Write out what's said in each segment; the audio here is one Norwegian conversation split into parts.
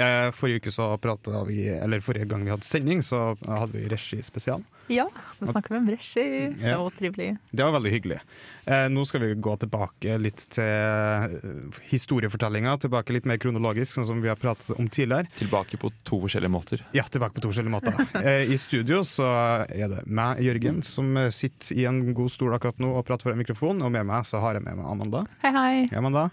Eh, forrige uke så prata vi, eller forrige gang vi hadde sending, så hadde vi regispesial. Ja, da snakker vi om regi. Så Ja. trivelig. Det var veldig hyggelig. Eh, nå skal vi gå tilbake litt til eh, historiefortellinga. Tilbake litt mer kronologisk, sånn som vi har pratet om tidligere. Tilbake på to forskjellige måter. Ja, tilbake på to forskjellige måter. Eh, I studio så er det meg, Jørgen, som sitter i en god stol akkurat nå og prater for en mikrofon. Og med meg så har jeg med meg Amanda. Hei. Hei, Amanda.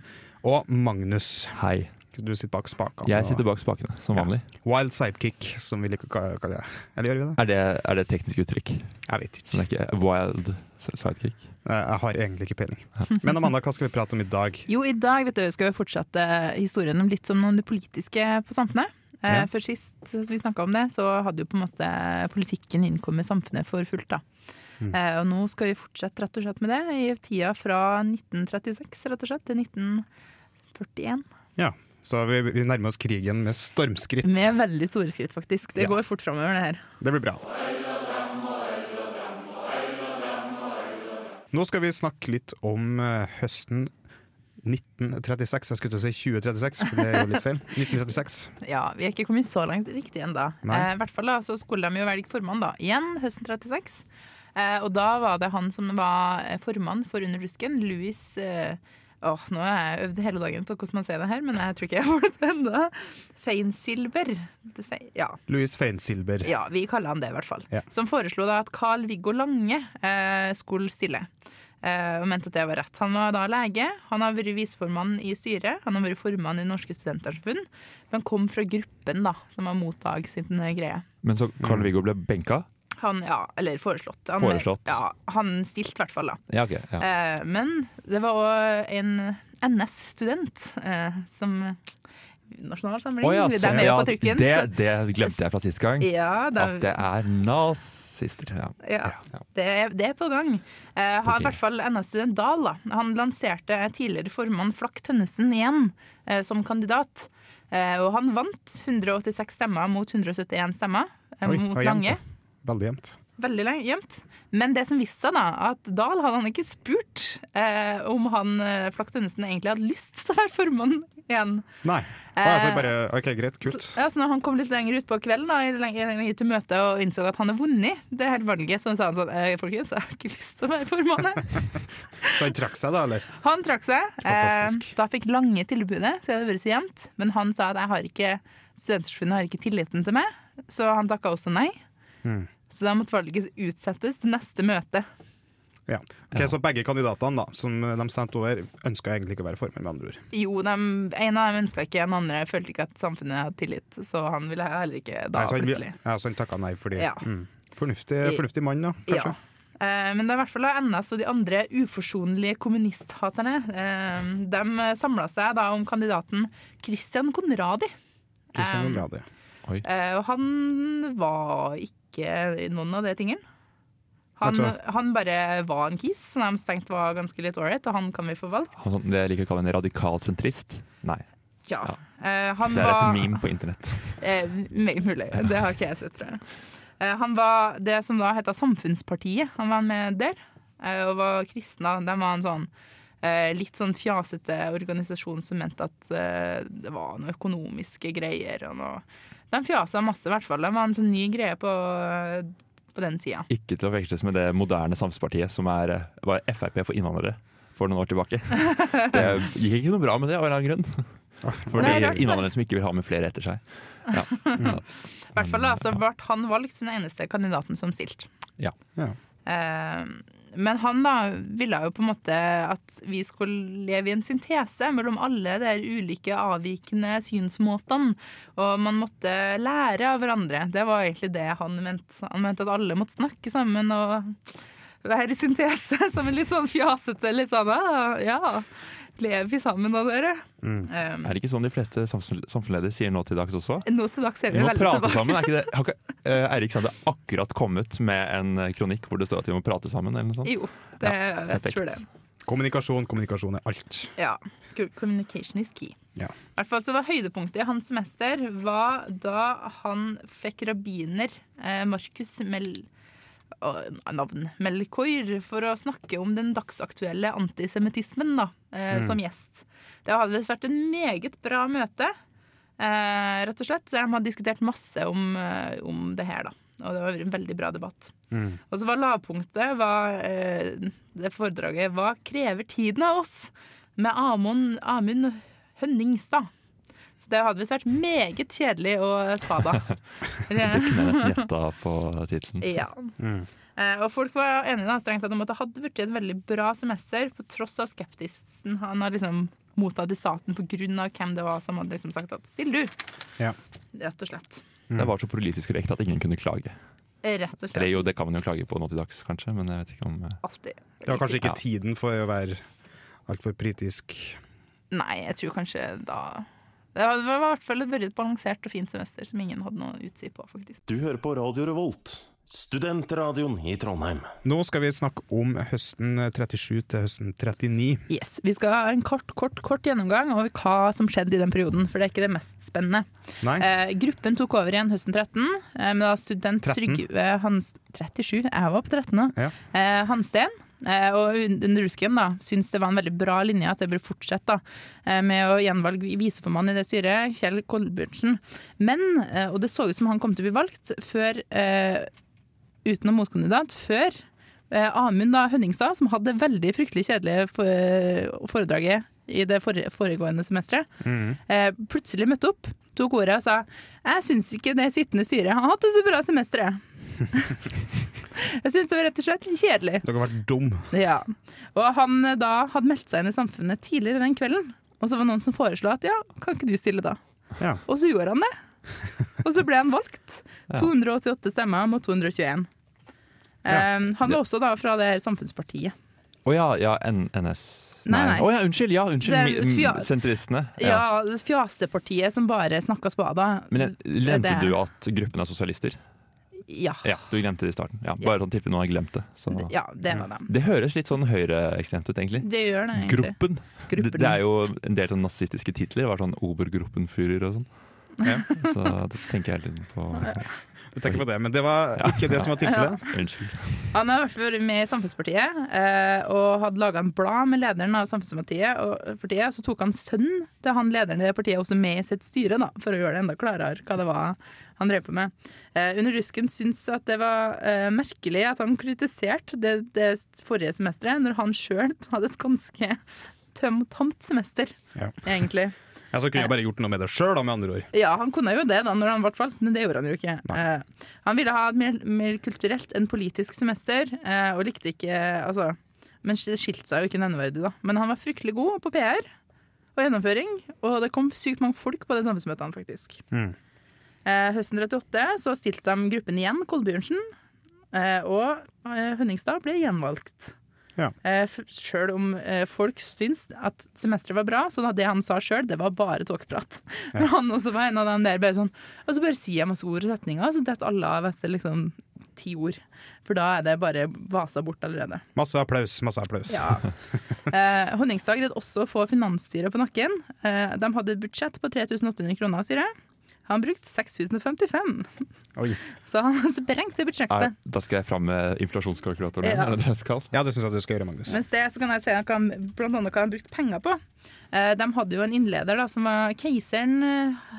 Og Magnus. Hei. Du sitter bak spakene. Jeg sitter bak spakene, som Ja. vanlig. Wild sidekick, som vi liker å kalle det. Eller gjør vi det? Er det, er det et teknisk uttrykk? Jeg vet ikke. er ikke wild sidekick? Jeg har egentlig ikke peiling. Men Amanda, hva skal vi prate om i dag? Jo, i dag vet du, skal vi fortsette historien om litt som om det politiske på samfunnet. Eh, Ja. For sist vi snakka om det, så hadde jo på en måte politikken innkommet samfunnet for fullt. da. Mm. Eh, og nå skal vi fortsette rett og slett med det, i tida fra 1936 rett og slett, til 1941. Så vi, vi nærmer oss krigen med stormskritt. Med veldig store skritt, faktisk. Det Ja. går fort framover, det her. Det blir bra. Nå skal vi snakke litt om eh, høsten 1936. Jeg skulle til å si 2036, for det er jo litt feil. 1936. Ja, Vi er ikke kommet så langt riktig ennå. Eh, I hvert fall da, så skulle de jo velge formann da. igjen høsten 36. Eh, og da var det han som var eh, formann for Under Rusken, Louis eh, Åh, Nå har jeg øvd hele dagen på hvordan man sier det her, men jeg tror ikke jeg får det til ennå. Feinsilber. Det fe- Ja. Louis Feinsilber. ja, vi kaller han det i hvert fall. Ja. Som foreslo da at Carl-Viggo Lange eh, skulle stille. Eh, og mente at det var rett. Han var da lege, han har vært viseformann i styret, han har vært formann i Norske Studentersamfunn, men kom fra gruppen da, som var mottak sin greie. Men så Carl-Viggo ble benka? Han, ja, eller foreslått. Han, Foreslått. Ja, han stilte i hvert fall, da. Ja, okay, Ja. Eh, men det var òg en NS-student eh, som Nasjonalsamling. Oh, ja, de er jo ja, på trykken. det, det glemte jeg fra sist gang. ja, da, At det er nazister. Ja. Ja, Ja. det er, det er på gang. Eh, har i hvert fall NS-student Dahl da. Han lanserte tidligere formann Flakk Tønnesen igjen eh, som kandidat. Eh, og han vant 186 stemmer mot 171 stemmer eh, Oi, mot Lange. da. Veldig jevnt. Veldig jevnt. Men det som viste seg, da, at Dahl hadde han ikke spurt eh, om han eh, Flakk Tønnesen egentlig hadde lyst til å være formann igjen. Nei. Å, altså, bare, OK, greit. Kult. Så, ja, så når han kom litt lenger utpå kvelden da, til møtet og innså at han hadde vunnet det her valget, så sa han sånn eh, Folkens, jeg har ikke lyst til å være formann. her. Så han trakk seg, da, eller? Han trakk seg. Eh, da fikk Lange tilbudet, så det hadde vært så jevnt. Men han sa at jeg har ikke Studenterforbundet har ikke tilliten til meg, så han takka også nei. Mm. Så da måtte valget utsettes til neste møte. Ja. Ok, Så begge kandidatene da, som de stemte over, ønska egentlig ikke å være formann, med andre ord. Jo, de, en av dem ønska ikke, en andre følte ikke at samfunnet hadde tillit. Så han ville heller ikke da, Nei, så han, plutselig. ja, så han takka nei fordi Ja. mm, fornuftig, fornuftig mann, da, kanskje. Ja. Eh, Men det er i hvert fall NS og de andre uforsonlige kommunisthaterne. eh, De samla seg da om kandidaten Christian Conradi. Christian Conradi. Eh, Og han var ikke noen av de tingene. Han, han bare var en kis som de tenkte var ganske litt ålreit, og han kan vi få valgt. Han det jeg liker å kalle en radikal sentrist. Nei, Ja. Ja. Uh, han det er var, et meme på internett. Uh, mulig. mulig. Det har ikke jeg sett, tror jeg. Uh, han var det som da heter Samfunnspartiet. Han var med der, og var kristne. De var en sånn eh, litt sånn fjasete organisasjon som mente at det var noe økonomiske greier. Og noe. De fjasa masse, i hvert fall. Det var en sånn ny greie på, på den tida. Ikke til å veksles med det moderne Samfunnspartiet som er, var Frp for innvandrere for noen år tilbake. Det gikk ikke noe bra med det av en eller annen grunn. For det er innvandrere som ikke vil ha med flere etter seg. Ja. Ja. I hvert fall da, så ble han valgt som den eneste kandidaten som stilte. Ja. Ja. Eh, men han da ville jo på en måte at vi skulle leve i en syntese mellom alle de ulike avvikende synsmåtene. Og man måtte lære av hverandre. Det var egentlig det han mente. Han mente at alle måtte snakke sammen og være i syntese som en litt sånn fjasete litt sånn ja, ja. Lever vi sammen da, dere? Mm. Um, Er det ikke sånn de fleste samfunn- samfunnsledere sier nå til dags også? nå til dags er Vi vi må prate tilbake. sammen. Er ikke det? Har ikke uh, Eirik Sande akkurat kommet med en eh, kronikk hvor det står at vi må prate sammen? eller noe sånt? Jo, det, jeg tror det. Kommunikasjon, kommunikasjon er alt. Ja. Communication is key. Ja. I hvert fall så var Høydepunktet i hans semester var da han fikk rabbiner eh, Markus Mel... navn Melkoir, for å snakke om den dagsaktuelle antisemittismen da, eh, som gjest. Det hadde visst vært en meget bra møte, eh, rett og slett. De hadde diskutert masse om, eh, om det her, da. Og det var en veldig bra debatt. Mm. Og så var lavpunktet var, eh, det foredraget Hva krever tiden av oss? Med Amund Hønningstad. Så det hadde visst vært meget kjedelig å spa da. Det kunne jeg nesten gjetta på tittelen. ja. Mm. Eh, og folk var enige da, strengt tatt om at det hadde blitt et veldig bra semester, på tross av skeptisen han har liksom mottatt i staten pga. hvem det var som hadde liksom sagt at 'still du', Ja. rett og slett. Det var så politisk korrekt at ingen kunne klage. Eh, Rett og Eller slett. jo, det kan man jo klage på nå til dags, kanskje, men jeg vet ikke om Altid. Det var kanskje ikke Ja. tiden for å være altfor kritisk? Nei, jeg tror kanskje da Det var det var i hvert fall et veldig balansert og fint semester som ingen hadde noe å utsi på, faktisk. Du hører på Radio Revolt, studentradioen i Trondheim. Nå skal vi snakke om høsten 37 til høsten 39. Yes, Vi skal ha en kort, kort, kort gjennomgang over hva som skjedde i den perioden, for det er ikke det mest spennende. Nei? Eh, gruppen tok over igjen høsten 13, eh, med da student 13? Trygve Hans... 37? Jeg var på 13 nå. Ja. Eh, Hansten. Eh, og Rusken da, syns det var en veldig bra linje at det ble fortsette da, eh, med å gjenvalge viseformann i det styret, Kjell Kolbjørnsen. Men, eh, og det så ut som han kom til å bli valgt før, uten noen motkandidat, før Amund da, Hønningstad, som hadde veldig fryktelig kjedelig for, foredraget i det foregående semesteret, Mm. plutselig møtte opp, tok ordet og sa Jeg syns ikke det sittende styret har hatt det så bra semesteret. jeg syns det var rett og slett kjedelig. Dere har vært dum. Ja. Og han eh, da hadde meldt seg inn i Samfunnet tidligere den kvelden. Og så var det noen som foreslo at ja, kan ikke du stille da? Ja. Og så gjorde han det. Og så ble han valgt. 288 stemmer mot 221. Um, han var også da fra det her Samfunnspartiet. Å ja, ja, NS. Nei, nei. Oh, ja, unnskyld! Ja, unnskyld. Fja- Sentristene. Ja, ja Fjasepartiet som bare snakka spada. Men jeg, glemte Det- du at gruppen er sosialister? Ja. Ja, du glemte det i starten. Ja, bare sånn tilfelle noen har glemt det. Så. Ja, det var dem. Det høres litt sånn høyreekstremt ut, egentlig. Det gjør det, egentlig. Gruppen. Det, Gruppen. det er jo en del sånn nazistiske titler. Det var sånn Obergruppenführer og sånn. Ja. Så det tenker jeg litt på. Jeg tenker på det, men det var ikke det som var tilfellet. Unnskyld. Han har i vært med i Samfunnspartiet eh, og hadde laga en blad med lederen av Samfunnspartiet. Og partiet, så tok han sønnen til han lederen i det partiet også med i sitt styre, da, for å gjøre det enda klarere hva det var han drev på med. Eh, under Rusken syntes at det var eh, merkelig at han kritiserte det, det forrige semesteret, når han sjøl hadde et ganske tømt, tomt semester, Ja. egentlig. Ja, så kunne jeg bare gjort noe med det sjøl, med andre ord. Ja, han kunne jo det da når han ble valgt, men det gjorde han jo ikke. Uh, han ville ha et mer, mer kulturelt enn politisk semester, uh, og likte ikke altså, Men det skilte seg jo ikke nevneverdig, da. Men han var fryktelig god på PR og gjennomføring, og det kom sykt mange folk på de samfunnsmøtene, faktisk. Mm. Uh, høsten 38 så stilte de gruppen igjen, Kolbjørnsen, og Hønningstad ble gjenvalgt. Ja. Eh, Sjøl om eh, folk syns at semesteret var bra, så da det han sa sjøl, det var bare tåkeprat. Men han også var en av dem der bare sånn Og så bare sier jeg masse ord og setninger, så detter alle av etter liksom ti ord. For da er det bare vasa bort allerede. Masse applaus, masse applaus. Ja. Eh, Honningstad greide også å få finansstyret på nakken. Eh, de hadde et budsjett på 3800 kroner, styret. Han brukte 6055, Oi. så han sprengte Nei, budsjettet. da skal jeg fram med inflasjonskalkulatoren. Ja. Er det det jeg skal? Ja, det syns jeg du skal gjøre, Magnus. Mens det så kan jeg si hva han, blant annet hva han brukte penger på. Eh, de hadde jo en innleder da, som var keiseren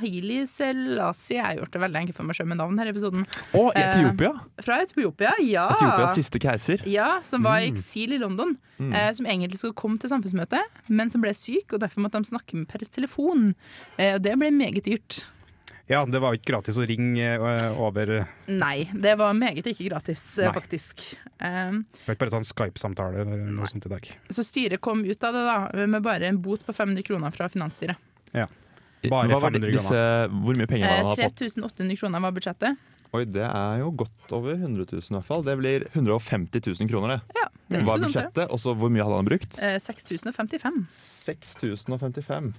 Haili Selassie. Jeg har gjort det veldig enkelt for meg selv med navn her i episoden. Å, Etiopia! Fra Etiopia, ja! Etiopias siste keiser. Ja, Som var i eksil i London. Eh, som egentlig skulle komme til samfunnsmøte, men som ble syk, og derfor måtte de snakke med per telefon. Eh, og det ble meget dyrt. Ja, det var ikke gratis å ringe eh, over Nei, det var meget ikke gratis, eh, Nei. faktisk. Um, kan ikke bare ta en Skype-samtale eller noe sånt i dag. så styret kom ut av det da med bare en bot på 500 kroner fra finansstyret. Ja. Bare Hva 500 kroner. disse, hvor mye penger har han har fått? 3800 kroner var budsjettet. Oi, Det er jo godt over 100 000 i hvert fall. Det blir 150 000 kroner, det. Ja, Det er Hva er det. budsjettet, og så hvor mye hadde han brukt? Eh, 6055. 6055.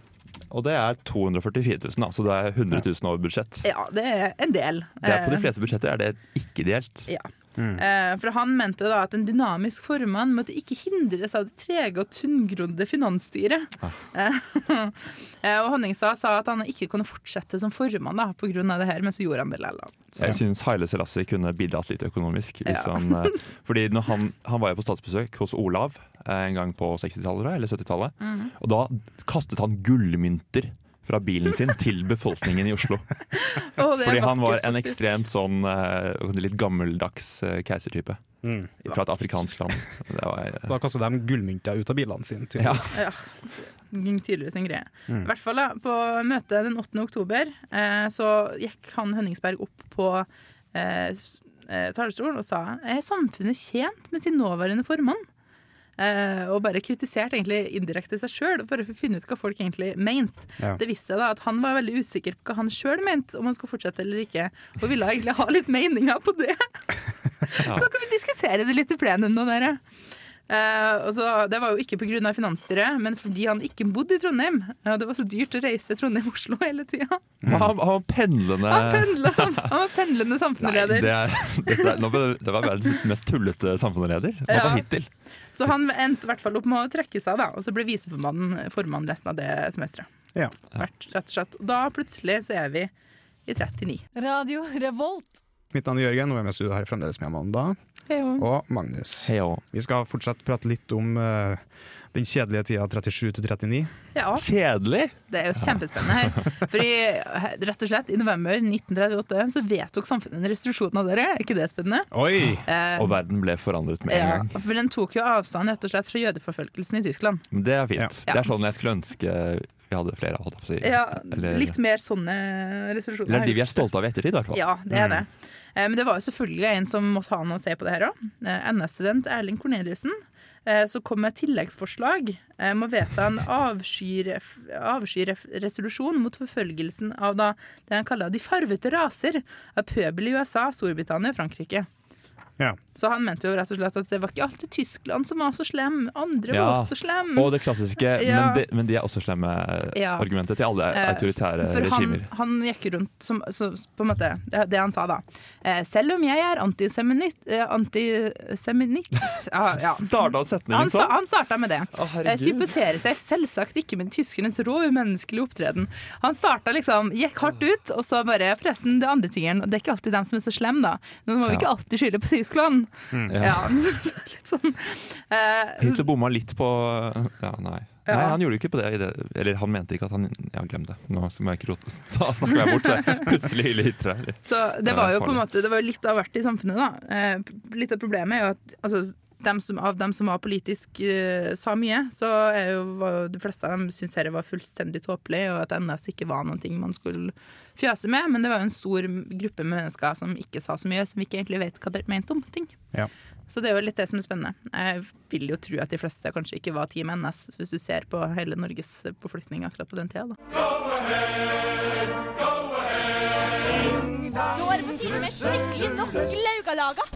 Og det er 244 000, da, så det er 100 000 over budsjett. Ja, det er en del. Det er på de Eh, fleste budsjetter er det ikke ideelt. Ja. Eh, For han mente jo da at en dynamisk formann måtte ikke hindres av det trege og tunngrodde finansstyret. Ah. eh, og Honningstad sa at han ikke kunne fortsette som formann da, på grunn av det her, men så gjorde han det likevel. Jeg synes Haile Selassie kunne bidratt litt økonomisk. Hvis Ja. han, eh, fordi når han, han var jo på statsbesøk hos Olav eh, en gang på 60-tallet eller 70-tallet. Mm. Og da kastet han gullmynter fra bilen sin til befolkningen i Oslo. Oh, det Fordi han var en ekstremt sånn eh, litt gammeldags eh, keisertype. Mm. Fra et afrikansk land. Det var, eh, Da kasta de gullmynter ut av bilene sine. tydeligvis. Ja. Ging tydeligvis en greie. Mm. I hvert fall da, På møtet den 8. oktober eh, så gikk han Hønningsberg opp på eh, eh, talerstolen og sa er samfunnet tjent med sin nåværende formann? Eh, og bare kritiserte egentlig indirekte seg sjøl, bare for å finne ut hva folk egentlig mente. Ja. Det viste seg da at han var veldig usikker på hva han sjøl mente, om han skulle fortsette eller ikke, og ville egentlig ha litt meninger på det. Så kan vi diskutere det litt i plenum nå, dere. Uh, og så, det var jo ikke pga. finansstyret, men fordi han ikke bodde i Trondheim. Eh, det var så dyrt å reise Trondheim-Oslo hele tida. han, han var pendlende Han, pendla han var pendlende samfunnsleder. det, det, det var verdens mest tullete samfunnsleder. Ja. hittil? Så han endte i hvert fall opp med å trekke seg, da, og så ble viseformannen formann resten av det semesteret. Ja. Hvert, rett og slett. Da plutselig så er vi i 39. Radio Revolt. Mitt navn er Jørgen, og jeg er med i studio her fremdeles med Amanda og Magnus. Heio. Vi skal fortsatt prate litt om eh, den kjedelige tida 37 til 39. Ja, Kjedelig! det er jo kjempespennende her. Fordi rett og slett, i november 1938 så vedtok samfunnet en restriksjon av dere. Er ikke det spennende? Oi! Eh, Og verden ble forandret med en ja, gang. for den tok jo avstand rett og slett fra jødeforfølgelsen i Tyskland. Det er fint. Ja. Det er sånn jeg skulle ønske vi hadde flere av. holdt jeg på å si. Ja, Eller- Litt mer sånne resolusjoner. Eller de vi er stolte av i ettertid, i hvert fall. Ja, det er det. Eh, Men det var jo selvfølgelig en som måtte ha noe å se på det her òg. NS-student Erling Korneliussen. så Som kom med et tilleggsforslag eh, om å vedta en avskyresolusjon mot forfølgelsen av da, det han kaller de farvete raser av pøbel i USA, Storbritannia og Frankrike. Ja. Så han mente jo rett og slett at det var ikke alltid Tyskland som var så slem, andre Ja. var også slem. Og det klassiske Ja. men, de, men de er også slemme Ja. argumentet til alle Eh, autoritære For han, regimer. han gikk rundt som så, på en måte, det, det han sa da. Eh, selv om jeg er antisemitt eh, Antisemitt ja, ja. Starta Han, setningen sånn? han starta med det. Å, Eh. Sympaterer seg selvsagt ikke med tyskernes rå umenneskelige opptreden. Han starta liksom, gikk hardt ut, og så bare Forresten, det andre tingen, det er ikke alltid dem som er så slemme, da. Nå må vi ikke alltid skylde på Tyskland. Ja. Ja, litt sånn Uh, Hitler bomma litt på Ja, nei. Ja. Nei, han gjorde jo ikke på det, det. Eller han mente ikke at han Ja, glem det. Nå som jeg ikke rot, Da snakker jeg bort, så jeg plutselig hyller Hitler. Så det var jo på en måte Det var litt av hvert i samfunnet, da. Eh, litt av problemet er jo at altså, dem som, av dem som var politisk uh, sa mye, så er jo, var de fleste av dem syntes dette var fullstendig tåpelig, og at NS ikke var noe man skulle fjase med. Men det var jo en stor gruppe med mennesker som ikke sa så mye, som ikke egentlig vet hva de mente om ting. Ja. Så det er jo litt det som er spennende. Jeg vil jo tro at de fleste kanskje ikke var Team NS, hvis du ser på hele Norges befolkning akkurat på den tida. Da. Nå er det på tide med et skikkelig norsk laugalaga.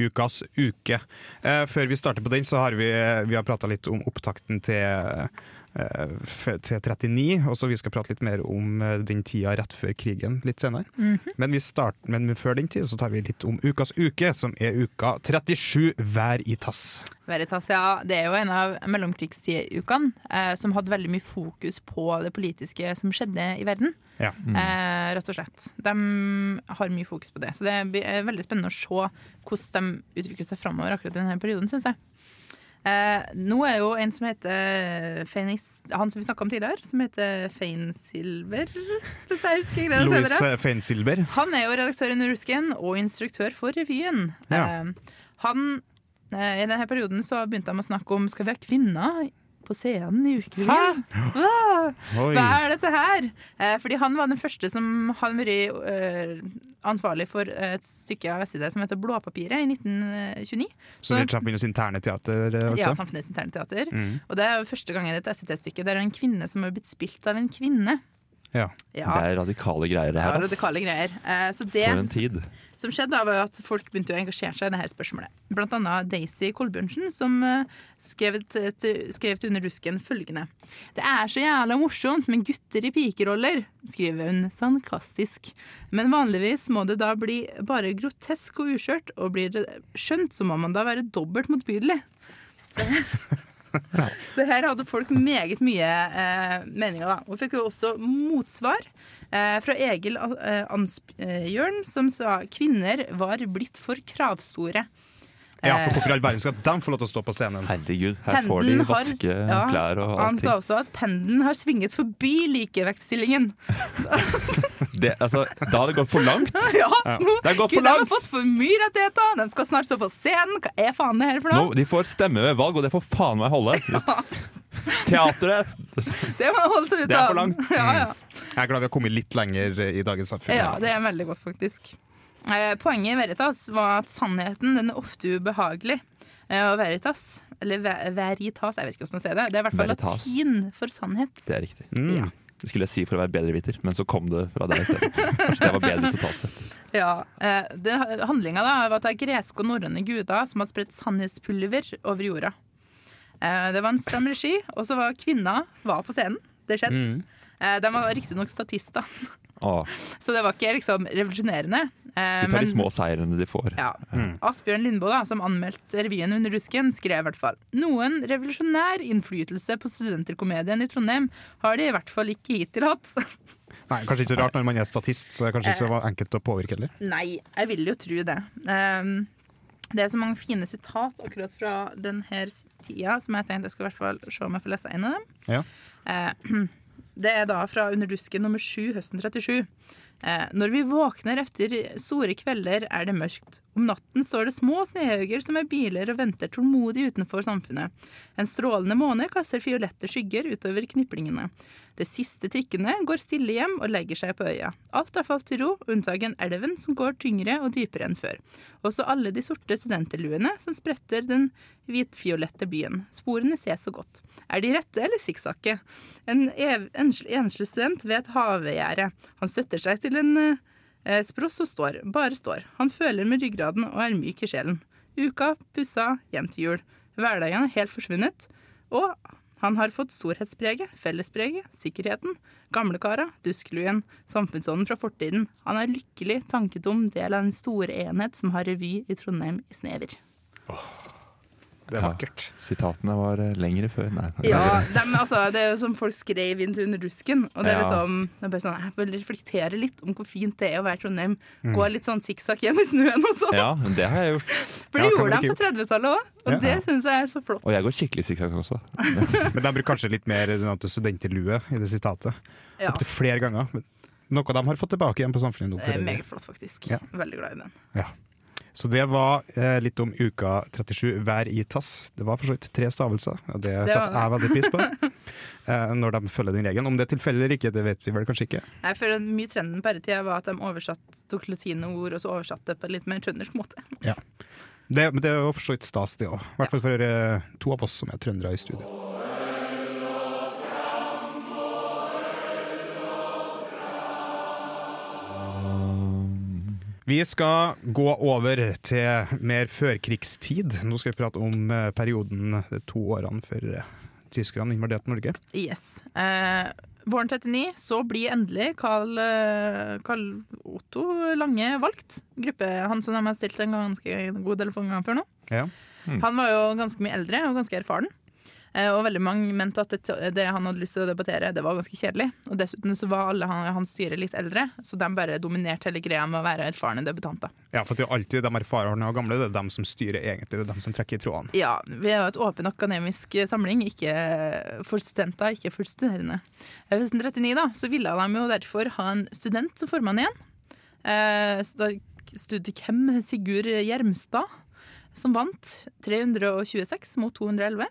Ukas uke. Eh, før vi starter på den, så har vi, vi prata litt om opptakten til, eh, til 39, og så vi skal prate litt mer om eh, den tida rett før krigen litt senere. men, vi starter, men før den tid så tar vi litt om ukas uke, som er uka 37 Vær i tass. Vær i tass, ja. Det er jo en av mellomkrigstidukene eh, som hadde veldig mye fokus på det politiske som skjedde i verden. Ja. Eh, rett og slett. De har mye fokus på det. Så det eh, veldig spennende å se hvordan de utvikler seg framover akkurat i denne perioden, syns jeg. Eh, nå er jo en som heter Feinis, Han som vi snakka om tidligere, som heter Feinsilver hvis jeg husker greia Louis Feinsilver. Han er jo redaktør i Nordrusken og instruktør for revyen. Ja. Eh, han, eh, I denne perioden så begynte han å snakke om skal vi ha kvinner på scenen i Oi. Hva er dette her? Eh, fordi han var den første som har vært eh, ansvarlig for et stykke av SID som heter Blåpapiret i 1929. Så det er Chaplins interne teater, Også? Ja? Samfunnets interne teater. Mm. Og det er første gangen et SIT-stykke der er en kvinne som har blitt spilt av en kvinne. Ja. Ja, Det er radikale greier, det her. ass. radikale greier. Eh, så det For en tid. som skjedde, da, var at folk begynte å engasjere seg i dette spørsmålet. Blant annet Daisy Kolbjørnsen, som eh, skrev, til, til- skrev til Under dusken følgende. Det er så jævla morsomt med gutter i pikeroller, skriver hun sarkastisk. Men vanligvis må det da bli bare grotesk og uskjørt, og blir det skjønt, så må man da være dobbelt motbydelig. Så, så her hadde folk meget mye eh, meninger, da. Og fikk jo også motsvar eh, fra Egil eh, Ansbjørn, som sa kvinner var blitt for kravstore. Ja, for hvorfor i all verden skal de få lov til å stå på scenen? Herregud, her får de vaske har- ja, klær og Han sa også at pendelen har svinget forbi likevektstillingen. Det, altså, da har det gått for langt. Ja, nå, Det har gått for Gud, de har fått for mye rettigheter! De skal snart stå på scenen! Hva er faen det her for Nå, noe? de får stemme ved valg, og det får faen meg holde. Teatret! Det må holde seg ut av. Det er for langt. Ja, ja. Jeg er glad vi har kommet litt lenger i dagens samfunn. Ja, det er veldig godt, faktisk. Eh, poenget i Veritas var at sannheten den er ofte ubehagelig. Eh, og Veritas, eller Veritas, jeg vet ikke hvordan man sier det, det er i hvert fall Veritas. latin for sannhet. Det er riktig. Mm. Ja. Det skulle jeg si for å være bedreviter, men så kom det fra deg i stedet. Kanskje det var bedre totalt sett. Ja, eh, Handlinga var at det er greske og norrøne guder som hadde spredt sannhetspulver over jorda. Eh, det var en stram regi, og så var kvinna var på scenen. Det skjedde. Mm. Eh, de var riktignok statister, Åh, så det var ikke liksom revolusjonerende. Eh, de tar men- de små seirene de får. Ja. Asbjørn Lindboe, da, som anmeldte revyen Under rusken, skrev i hvert fall noen revolusjonær innflytelse på studenterkomedien i Trondheim har de i hvert fall ikke hittil hatt. Nei, Kanskje ikke så rart når man er statist, så er det kanskje ikke så enkelt å påvirke heller. Nei, jeg vil jo tro det. Um, det er så mange fine sitat akkurat fra denne tida som jeg tenkte jeg skulle i hvert fall se om jeg får lese en av dem. Ja. Uh, det er da fra Under dusken nummer 7 høsten 37. Eh, når vi våkner etter store kvelder, er det mørkt. Om natten står det små snehauger som er biler og venter tålmodig utenfor samfunnet. En strålende måne kaster fiolette skygger utover kniplingene. De siste trikkene går stille hjem og legger seg på øya. Alt har falt til ro, unntagen elven som går tyngre og dypere enn før. Også alle de sorte studenterluene som spretter den hvitfiolette byen. Sporene ses så godt. Er de rette eller sikksakke? En enslig student ved et havegjerde. Han støtter seg til en eh, spross og står. Bare står. Han føler med ryggraden og er myk i sjelen. Uka pussa hjem til jul. Hverdagen er helt forsvunnet. Og han har fått storhetspreget, fellespreget, sikkerheten, gamlekara, duskeluen, samfunnsånden fra fortiden. Han er lykkelig, tanketom del av en store enhet som har revy i Trondheim i snever. Det er Ja. Sitatene var eh, lengre før. Nei. Ja, de, altså, Det er som folk skrev inn til Under dusken. Og det er Ja. liksom, det er bare sånn, Jeg vil reflektere litt om hvor fint det er å være i Trondheim. Gå litt sånn sikksakk hjem i snøen og sånn. Ja, det har jeg gjort. For det gjorde de på 30-tallet òg, og Ja. det syns jeg er så flott. Og jeg går skikkelig sikksakk også. Men de bruker kanskje litt mer studenterlue i det sitatet. Ja, Opptil flere ganger. Men Noe de har fått tilbake igjen på samfunnet nå. det er meget flott, faktisk. Ja. Veldig glad i den. Ja. Så det var eh, litt om uka 37, hver i tass. Det var for så vidt tre stavelser, og det, Det setter jeg veldig pris på. eh, når de følger den regelen. Om det er tilfeldig eller ikke, det vet vi vel kanskje ikke. Jeg føler Mye trenden på denne var at de oversatt, tok latine-ord og så oversatte på en litt mer trøndersk måte. Det, men det er jo for så vidt stas, det òg. I hvert fall for eh, to av oss som er trøndere i studio. Vi skal gå over til mer førkrigstid. Nå skal vi prate om eh, perioden de to årene før eh, tyskerne invaderte Norge. Yes. Eh, våren 39 så blir endelig Carl, eh, Carl Otto Lange valgt. Gruppe han som de har stilt en ganske god del ganger før nå. Ja. Han var jo ganske mye eldre og ganske erfaren. Eh, og veldig mange mente at det, det han hadde lyst til å debattere, det var ganske kjedelig. Og dessuten så var alle han, hans styre litt eldre, så de bare dominerte hele greia med å være erfarne debutanter. Ja, for det er alltid de erfarne og gamle, det er dem som styrer egentlig, det er dem som trekker i trådene. Ja, vi er jo et åpen akademisk samling, ikke for studenter, ikke for studerende. I høsten 39 da, så ville de jo derfor ha en student som formann igjen. Eh, Studikem Sigurd Gjermstad, som vant 326 mot 211.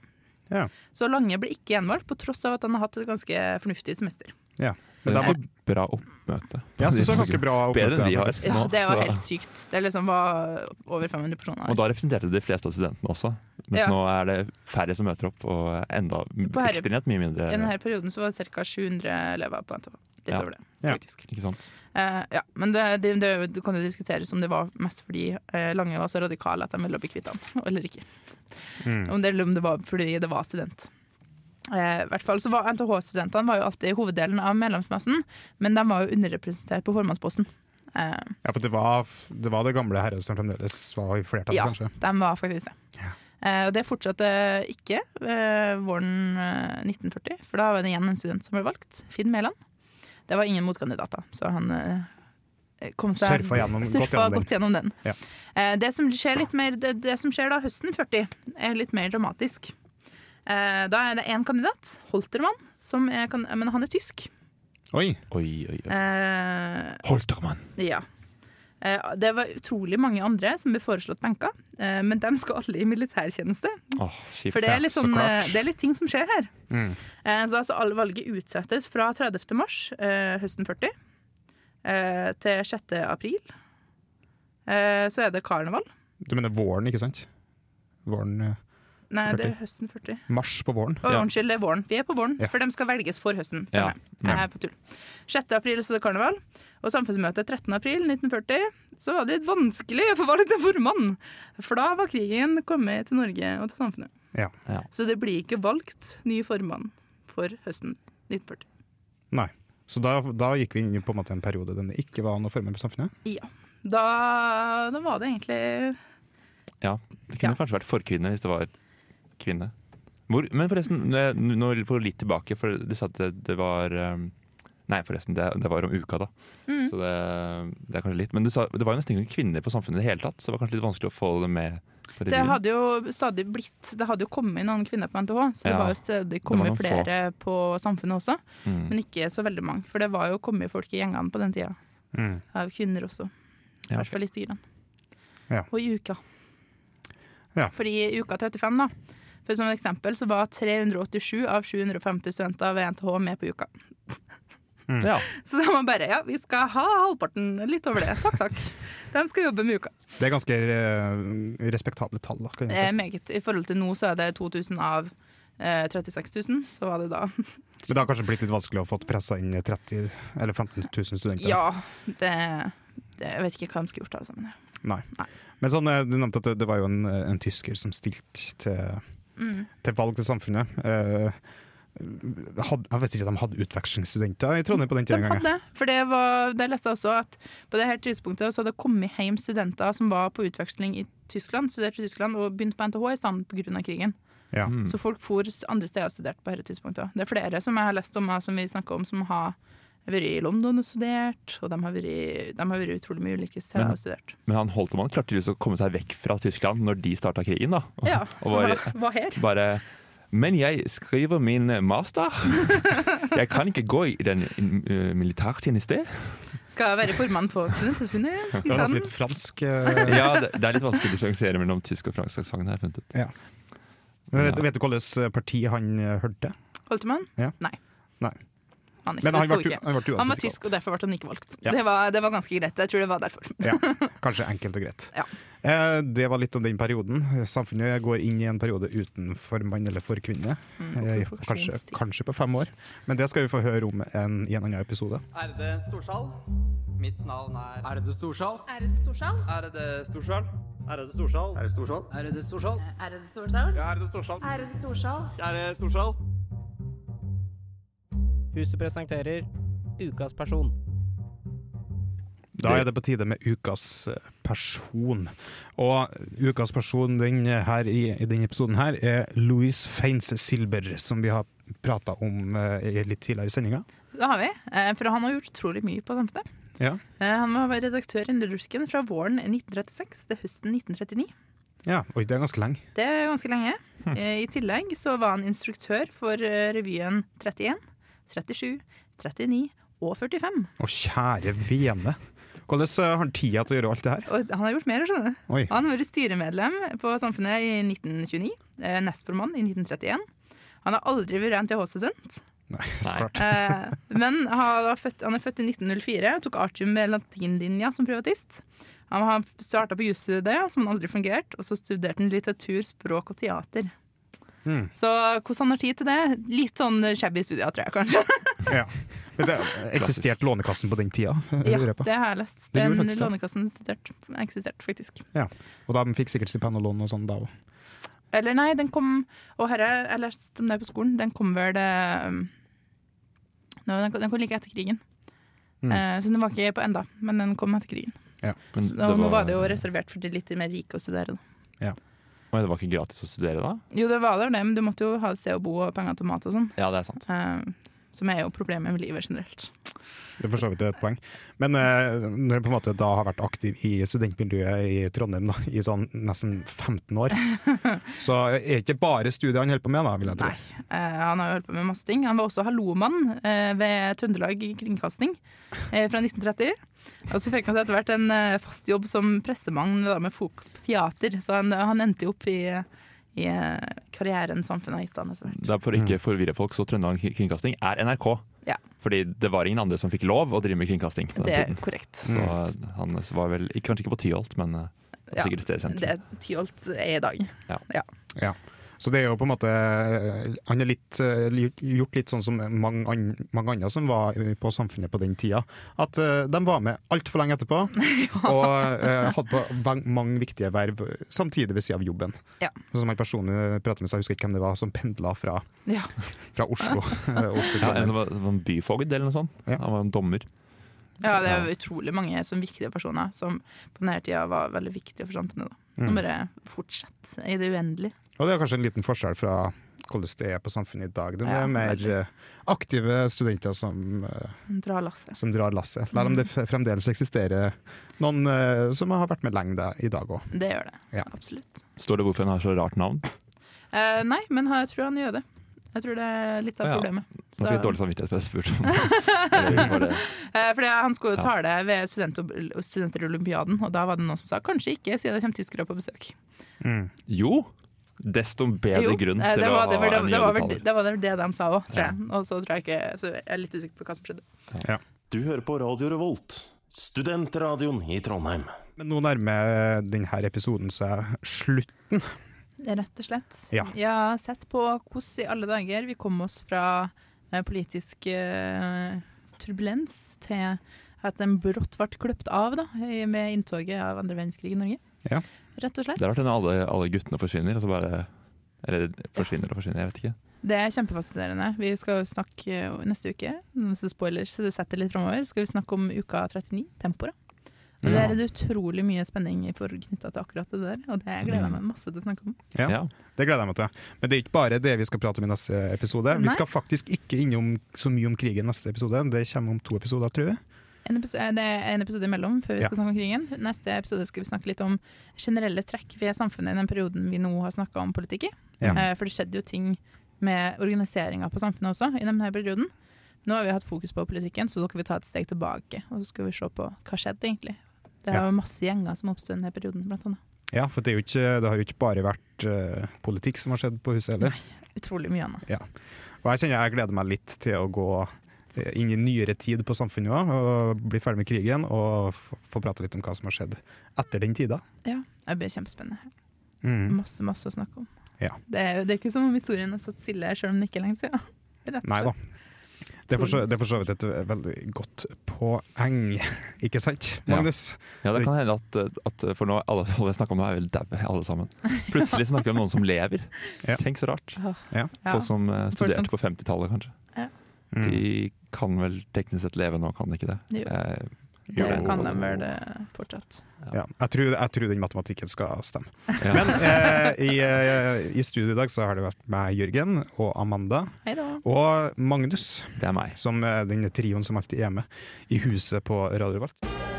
Ja. Så Lange ble ikke gjenvalgt, på tross av at han har hatt et ganske fornuftig semester. ja. Men det er var, et bra oppmøte. jeg synes det var ganske bra Bedre enn vi har. Ja, Det var helt sykt. Det liksom var over 500 personer. Og da representerte de fleste av studentene også. Mens Ja. nå er det færre som møter opp, og enda ekstremt mye mindre. I denne perioden så var det ca. 700 elever på NTH. Litt Ja. over det, Ja. faktisk. Ikke sant? Eh, ja, men det, det, det, det kan jo diskuteres om det var mest fordi eh, Lange var så radikale at de ville bli kvitt ham, eller ikke. Mm. Om det, eller om det var fordi det var student. Eh, i hvert fall så var NTH-studentene var jo alltid hoveddelen av medlemsmassen, men de var jo underrepresentert på formannsposten. Eh, Ja, for det var, det var det gamle herret som fremdeles var i flertall, Ja. kanskje. de var faktisk det. Eh, og det fortsatte ikke eh, våren eh, 1940, for da var det igjen en student som ble valgt, Finn Mæland. Det var ingen motkandidater, så han eh, kom seg Surfa gjennom- gått surfa gjennom godt gjennom den. Ja. Eh, det, som skjer litt mer, det, det som skjer da høsten 40, er litt mer dramatisk. Eh, da er det én kandidat, Holtermann, som er, men han er tysk. Oi! Oi, oi, oi. Eh, Holtermann! ja. Eh, det var utrolig mange andre som ble foreslått benka, eh, men de skal alle i militærtjeneste. Oh, kjipt. For det er litt, så sånn, eh, det er litt ting som skjer her. Mm. Så altså alle valget utsettes fra 30. mars høsten 40 eh, til 6. april. Så er det karneval. Du mener våren, ikke sant? Våren, 40 Nei, det er høsten 40. Mars på våren. Å, Ja. Unnskyld, det er våren. Vi er på våren, Ja. for de skal velges for høsten. Ja. Jeg er på tull. 6. april så er det karneval, og samfunnsmøtet 13. april 1940 så var det litt vanskelig å få valgt en formann, for da var krigen kommet til Norge og til samfunnet. Ja. Ja. Så det blir ikke valgt ny formann for høsten 1940. Nei. Så da, da gikk vi inn i på en måte en periode den det ikke var noe formann på samfunnet. Ja. Da, da var det egentlig Ja, det kunne Ja. kanskje vært forkvinne hvis det var kvinne. Hvor, men forresten, nå for litt tilbake, for du sa at det, det var um, Nei, forresten, det, det var om uka, da. Mm. Så det, det er kanskje litt Men du sa, det var jo nesten ingen kvinner på Samfunnet i det hele tatt, så det var kanskje litt vanskelig å få det med på Det hadde jo stadig blitt Det hadde jo kommet noen kvinner på NTH, så det Ja, var jo stadig kommet flere få. på Samfunnet også. Mm. Men ikke så veldig mange, for det var jo kommet folk i gjengene på den tida. Mm. Av kvinner også. I Ja, hvert fall lite grann. Ja. Og i uka. Ja. Fordi i uka 35, da, for som et eksempel, så var 387 av 750 studenter ved NTH med på uka. Ja. Så de var bare ja, vi skal ha halvparten, litt over det. Takk, takk. De skal jobbe med uka. Det er ganske eh, respektable tall, da, kan jeg Eh, si. meget. I forhold til nå så er det 2000 av eh, 36 000, så var det da Men det har kanskje blitt litt vanskelig å få pressa inn 30 eller 15 000 studenter. Ja, det, det Jeg vet ikke hva de skulle gjort, altså. Men, Nei. Nei. Men sånn, eh, du nevnte at det, det var jo en, en tysker som stilte til, mm. til valg til samfunnet. Eh, had, jeg vet ikke om de hadde utvekslingsstudenter i Trondheim på den De tida De hadde, for det, var, det leste jeg også at på det her tidspunktet så hadde det kommet hjem studenter som var på utveksling i Tyskland, studerte i Tyskland og begynte på NTH i stedet pga. krigen. Ja. Mm. Så folk for andre steder og studerte på dette tidspunktet. Det er flere som jeg har lest om, som vi snakker om, som har vært i London og studert, og de har vært, de har vært utrolig mye ulike steder Men- og studert. Men han Holtemann klarte tydeligvis å komme seg vekk fra Tyskland når de starta krigen. da. Ja, og var, var her. bare Men jeg skriver min master. Jeg kan ikke gå i den uh, militærtjeneste. Skal være formann på Studentforbundet. Det er litt fransk. eh, Ja, det, det er litt vanskelig å differensiere mellom tysk og fransk aksent. Men vet, vet du hvilket parti han eh, hørte? Holtemann? Ja. Nei. Nei. Han, ikke, Men det han ble, ikke. han ble Han var tysk, og derfor ble han ikke valgt. Ja. Det, var, det var ganske greit. Jeg tror det var derfor. Ja, kanskje enkelt og greit. Ja. Eh, det var litt om den perioden. Samfunnet går inn i en periode uten formann eller forkvinne. Mm, Eh, kanskje, kanskje på fem år. Men det skal vi få høre om en, i en annen episode. Ærede storsal. Mitt navn er Ærede storsal. Ærede storsal. Ærede storsal. Ærede storsal. Ærede storsal. Ærede storsal. Ærede storsal. Ja, ærede storsal. Ærede storsal. Kjære storsal. Huset presenterer Ukas person. Da er det på tide med ukas eh, person. Og ukas person den her, i, i denne episoden her er Louis Feins Silber, som vi har prata om eh, litt tidligere i sendinga. Det har vi. eh, For han har gjort utrolig mye på Samfunnet. Ja. Eh, Han var redaktør i Nullersken fra våren 1936 til høsten 1939. ja. Oi, det er ganske lenge. Det er ganske lenge. Hm. I tillegg så var han instruktør for eh, revyen 31, 37, 39 og 45. Å, kjære vene. Hvordan eh, har han tida til å gjøre alt det her? Og han har gjort mer, skjønner du. Oi. Han har vært styremedlem på Samfunnet i 1929, eh, nestformann i 1931, Han har aldri vært NTH-student. Nei, så klart. Eh, men han, født, han er født i 1904 og tok artium med latinlinja som privatist. Han starta på jusstudiet, som han aldri fungerte, og så studerte han litteratur, språk og teater. Mm. Så hvordan har tid til det? Litt sånn shabby studier, tror jeg kanskje. Ja. Det eksisterte Lånekassen på den tida? Ja, det har jeg lest. Den faktisk. Lånekassen eksisterte faktisk. Ja. Og de fikk sikkert stipend og lån og sånn da òg. Eller nei, den kom Og herre, jeg leste om det på skolen. Den kom vel det um, den, kom, den kom like etter krigen. Mm. Uh, så den var ikke på enda, men den kom etter krigen. Ja. Så, og nå var det jo reservert for de litt mer rike å studere. Da. Oi, det var ikke gratis å studere da? Jo, det var det, men du måtte jo ha et sted å bo og penger til mat og sånn. Ja, det er sant. Eh, som er jo problemet med livet generelt. Det er for så vidt et poeng. Men eh, når du på en måte da har vært aktiv i studentmiljøet i Trondheim da, i sånn nesten 15 år, så er det ikke bare studiet han holder på med, da, vil jeg tro. Nei. Eh, han har jo holdt på med masse ting. Han var også hallomann eh, ved Trøndelag Kringkasting eh, fra 1930. Og så fikk han seg etter hvert en eh, fast jobb som pressemann da, med fokus på teater. Så han, han endte jo opp i, i eh, karrieren samfunnet har gitt han etter hvert. Det er for å ikke forvirre folk, så Trøndelag Kringkasting er NRK. Ja. Fordi det var ingen andre som fikk lov å drive med kringkasting på den Det er tiden. korrekt. Så han var vel kanskje ikke på Tyholt, men eh, Ja, sikkert et sted i sentrum. Det Tyholt er i dag. Ja Ja. Så det er jo på en måte Han har litt, eh, gjort litt sånn som mange, an, mange andre som var på Samfunnet på den tida. At eh, de var med altfor lenge etterpå, og eh, hadde på mange viktige verv samtidig ved sida av jobben. Ja. Sånn som han person jeg pratet med, seg, jeg husker ikke hvem det var, som pendla fra, Ja. fra Oslo eh, opp til Ja, en som var, en byfogd eller noe sånt. Ja. Han var en dommer. Ja, det er utrolig mange som viktige personer som på denne tida var veldig viktige for samfunnet. Da. Nå Mm. bare fortsett i det uendelige. Og det er kanskje en liten forskjell fra hvordan det er på samfunnet i dag. Det Ja, er mer veldig. eh, aktive studenter som, drar lasset. som drar lasset. Selv om det fremdeles eksisterer noen eh, som har vært med lenge i dag òg. Det gjør det. Ja. Absolutt. Står det hvorfor han har så rart navn? Eh, nei, men jeg tror han gjør det. Jeg tror det er litt av problemet. ja. problemet. Nå fikk jeg dårlig samvittighet for jeg spurte. Eh, fordi han skulle jo Ja. tale ved student Olympiaden, og da var det noen som sa kanskje ikke, siden det kommer tyskere på besøk. Mm. Jo, desto bedre Jo, grunn eh, til det å var, det, var, ha det, en det, var det var vel det de sa òg, tror Ja. jeg. Og så tror jeg ikke Så jeg er litt usikker på hva som skjedde. Du hører på Radio Revolt, studentradioen i Trondheim. Men nå nærmer denne episoden seg slutten. Rett og slett. Ja. Jeg har sett på hvordan i alle dager vi kom oss fra eh, politisk uh, turbulens til at den brått ble kløpt av da, med inntoget av andre verdenskrig i Norge. Ja. Rett og slett. Det er rart når alle, alle guttene forsvinner, og så bare Eller forsvinner og forsvinner, jeg vet ikke. Det er kjempefascinerende. Vi skal jo snakke eh, neste uke, så spoilers, så det setter litt fremover, skal vi snakke om uka 39, Tempora. Og Ja. Det er det utrolig mye spenning knytta til akkurat det der, og det gleder jeg meg masse til å snakke om. Ja, Ja. Det gleder jeg meg til. Men det er ikke bare det vi skal prate om i neste episode. Vi skal faktisk ikke innom så mye om krigen neste episode. Det kommer om to episoder, tror jeg. En episode, det er en episode imellom før vi Ja. skal snakke om krigen. Neste episode skal vi snakke litt om generelle trekk ved samfunnet i den perioden vi nå har snakka om politikk i. Ja. Eh, For det skjedde jo ting med organiseringa på samfunnet også i denne perioden. Nå har vi hatt fokus på politikken, så da skal vi ta et steg tilbake og så skal vi se på hva skjedde egentlig. Det er Ja. jo masse gjenger som oppstod i denne perioden, blant annet. Ja, for det, ikke, det har jo ikke bare vært uh, politikk som har skjedd på huset heller. Utrolig mye annet. Og jeg kjenner jeg gleder meg litt til å gå eh, inn i nyere tid på samfunnet også, og bli ferdig med krigen og få prate litt om hva som har skjedd etter den tida. Ja, det blir kjempespennende. Mm. Masse, masse å snakke om. Ja. Det, er, jo- det er ikke som om historien har stått stille, selv om den ikke er lenge siden. Nei da. Det er for så- det er for så vidt et veldig godt poeng, ikke sant, Magnus? Ja, det kan hende at, at for nå alle, alle snakker om nå, er vel daue, alle sammen. Plutselig snakker vi om noen som lever. Ja. Tenk så rart. Ja. ja. Folk som eh, studerte på 50-tallet, kanskje. Mm. De kan vel teknisk sett leve nå, kan de ikke det? Jo. Eh, Det Jo. kan de vel det fortsatt. Ja, jeg, tror, jeg tror den matematikken skal stemme. ja. Men eh, i, eh, i studio i dag så har det vært meg, Jørgen, og Amanda, Hei da. og Magnus, det er meg. som denne trioen som alltid er med i huset på Radio Revolt.